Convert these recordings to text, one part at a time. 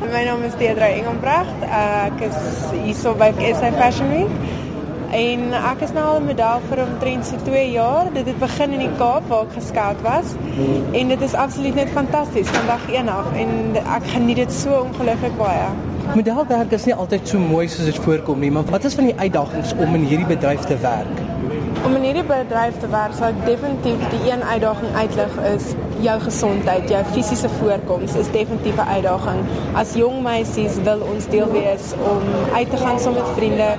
My naam is Deidre Engelbrecht. Ek is hierso by SA Fashion Week. En ek is nou al 'n model vir omtrent so 2 jaar. Dit het begin in die Kaap waar ek geskout was. En dit is absoluut net fantasties van dag 1 af en ek geniet dit so ongelooflik baie. Modelwerk is nie altyd so mooi soos dit voorkom nie, maar wat is van die uitdagings om in hierdie bedryf te werk? Om in hierdie bedryf te werk, sou definitief die een uitdaging uitlig is jou gesondheid, jou fisiese voorkoms is definitief 'n uitdaging. As jong meisies wil ons deel wees om uit te gaan saam met vriende,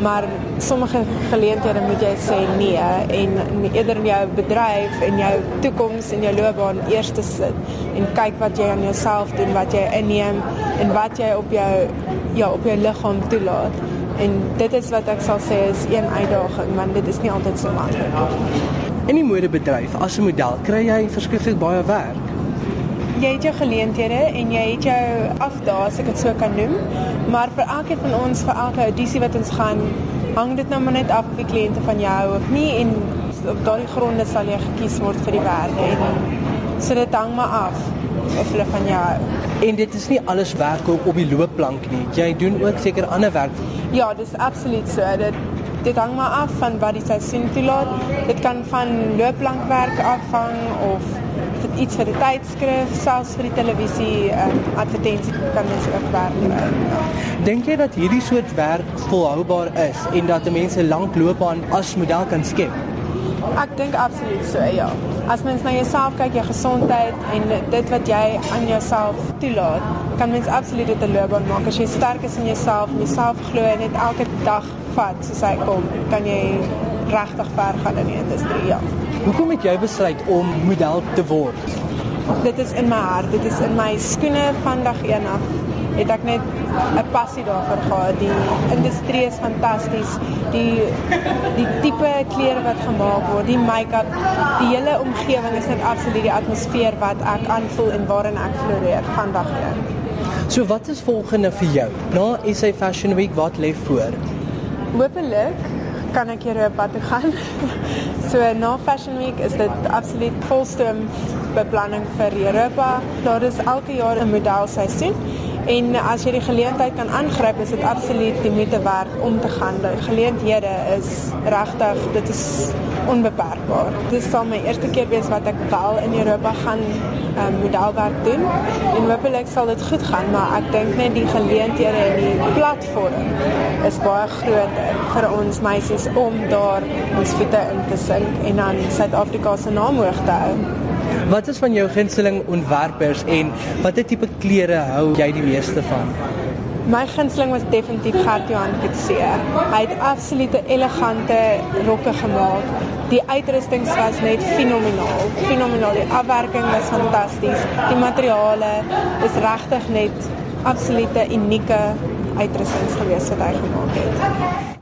maar sommige geleenthede moet jy sê nee en eerder in jou bedryf en jou toekoms en jou loopbaan eers te sit en kyk wat jy aan jouself doen, wat jy inneem en wat jy op jou ja, op jou liggaam toelaat. En dit is wat ek sal sê is een uitdaging, want dit is nie altyd so maklik. In die modebedryf as 'n model kry jy verskriklik baie werk jy het jou geleenthede en jy het jou afdae as ek dit so kan noem. Maar vir elkeen van ons vir elke audisie wat ons gaan, hang dit nou maar net af of die kliënte van jou hou of nie en op daardie gronde sal jy gekies word vir die werk en so dit hang maar af of hulle van jou hou. En dit is nie alles werk op die loopplank nie. Jy doen ook seker ander werk. Ja, dis absoluut so. Dit dit hang maar af van wat die seisoen toelaat. Dit kan van loopplankwerk afhang of vir iets vir die tydskrif, selfs vir die televisie, um, advertensie kan mens ook werk. Dink jy dat hierdie soort werk volhoubaar is en dat mense lank loopbaan as model kan skep? Ek dink absoluut so, ja. As mens na jouself kyk, jou gesondheid en dit wat jy aan jouself toelaat, kan mens absoluut dit 'n loopbaan maak as jy sterk is in jouself, jouself glo en dit elke dag vat soos hy kom, kan jy regtig ver gaan in die industrie, ja. Hoekom het jy besluit om model te word? Dit is in my hart, dit is in my skoene van dag 1 af. Het ek net 'n passie daarvoor gehad. Die industrie is fantasties. Die die tipe klere wat gemaak word, die make-up, die hele omgewing is net absoluut die atmosfeer wat ek aanvoel en waarin ek floreer van dag 1. So wat is volgende vir jou? Na SA Fashion Week wat lê voor? Hoopelik kan ek Europa toe gaan. so na Fashion Week is dit absoluut volstroom beplanning vir Europa. Daar is elke jaar 'n modelseisoen En as jy die geleentheid kan aangryp, is dit absoluut die moeite werd om te gaan. Die geleenthede is regtig, dit is onbeperkbaar. Dit sal my eerste keer wees wat ek wel in Europa gaan um, modelwerk doen en hopelik sal dit goed gaan, maar ek dink net die geleenthede en die platform is baie groter vir ons meisies om daar ons voete in te sink en dan Suid-Afrika se naam hoog te hou. Wat is van jou gunsteling ontwerpers en watter tipe klere hou jy die meeste van? My gunsteling was definitief Gert Johan Kutse. Hy het absolute elegante rokke gemaak. Die uitrusting was net fenomenaal. Fenomenaal. Die afwerking was fantasties. Die materiale is regtig net absolute unieke uitrustings gewees wat hy gemaak het.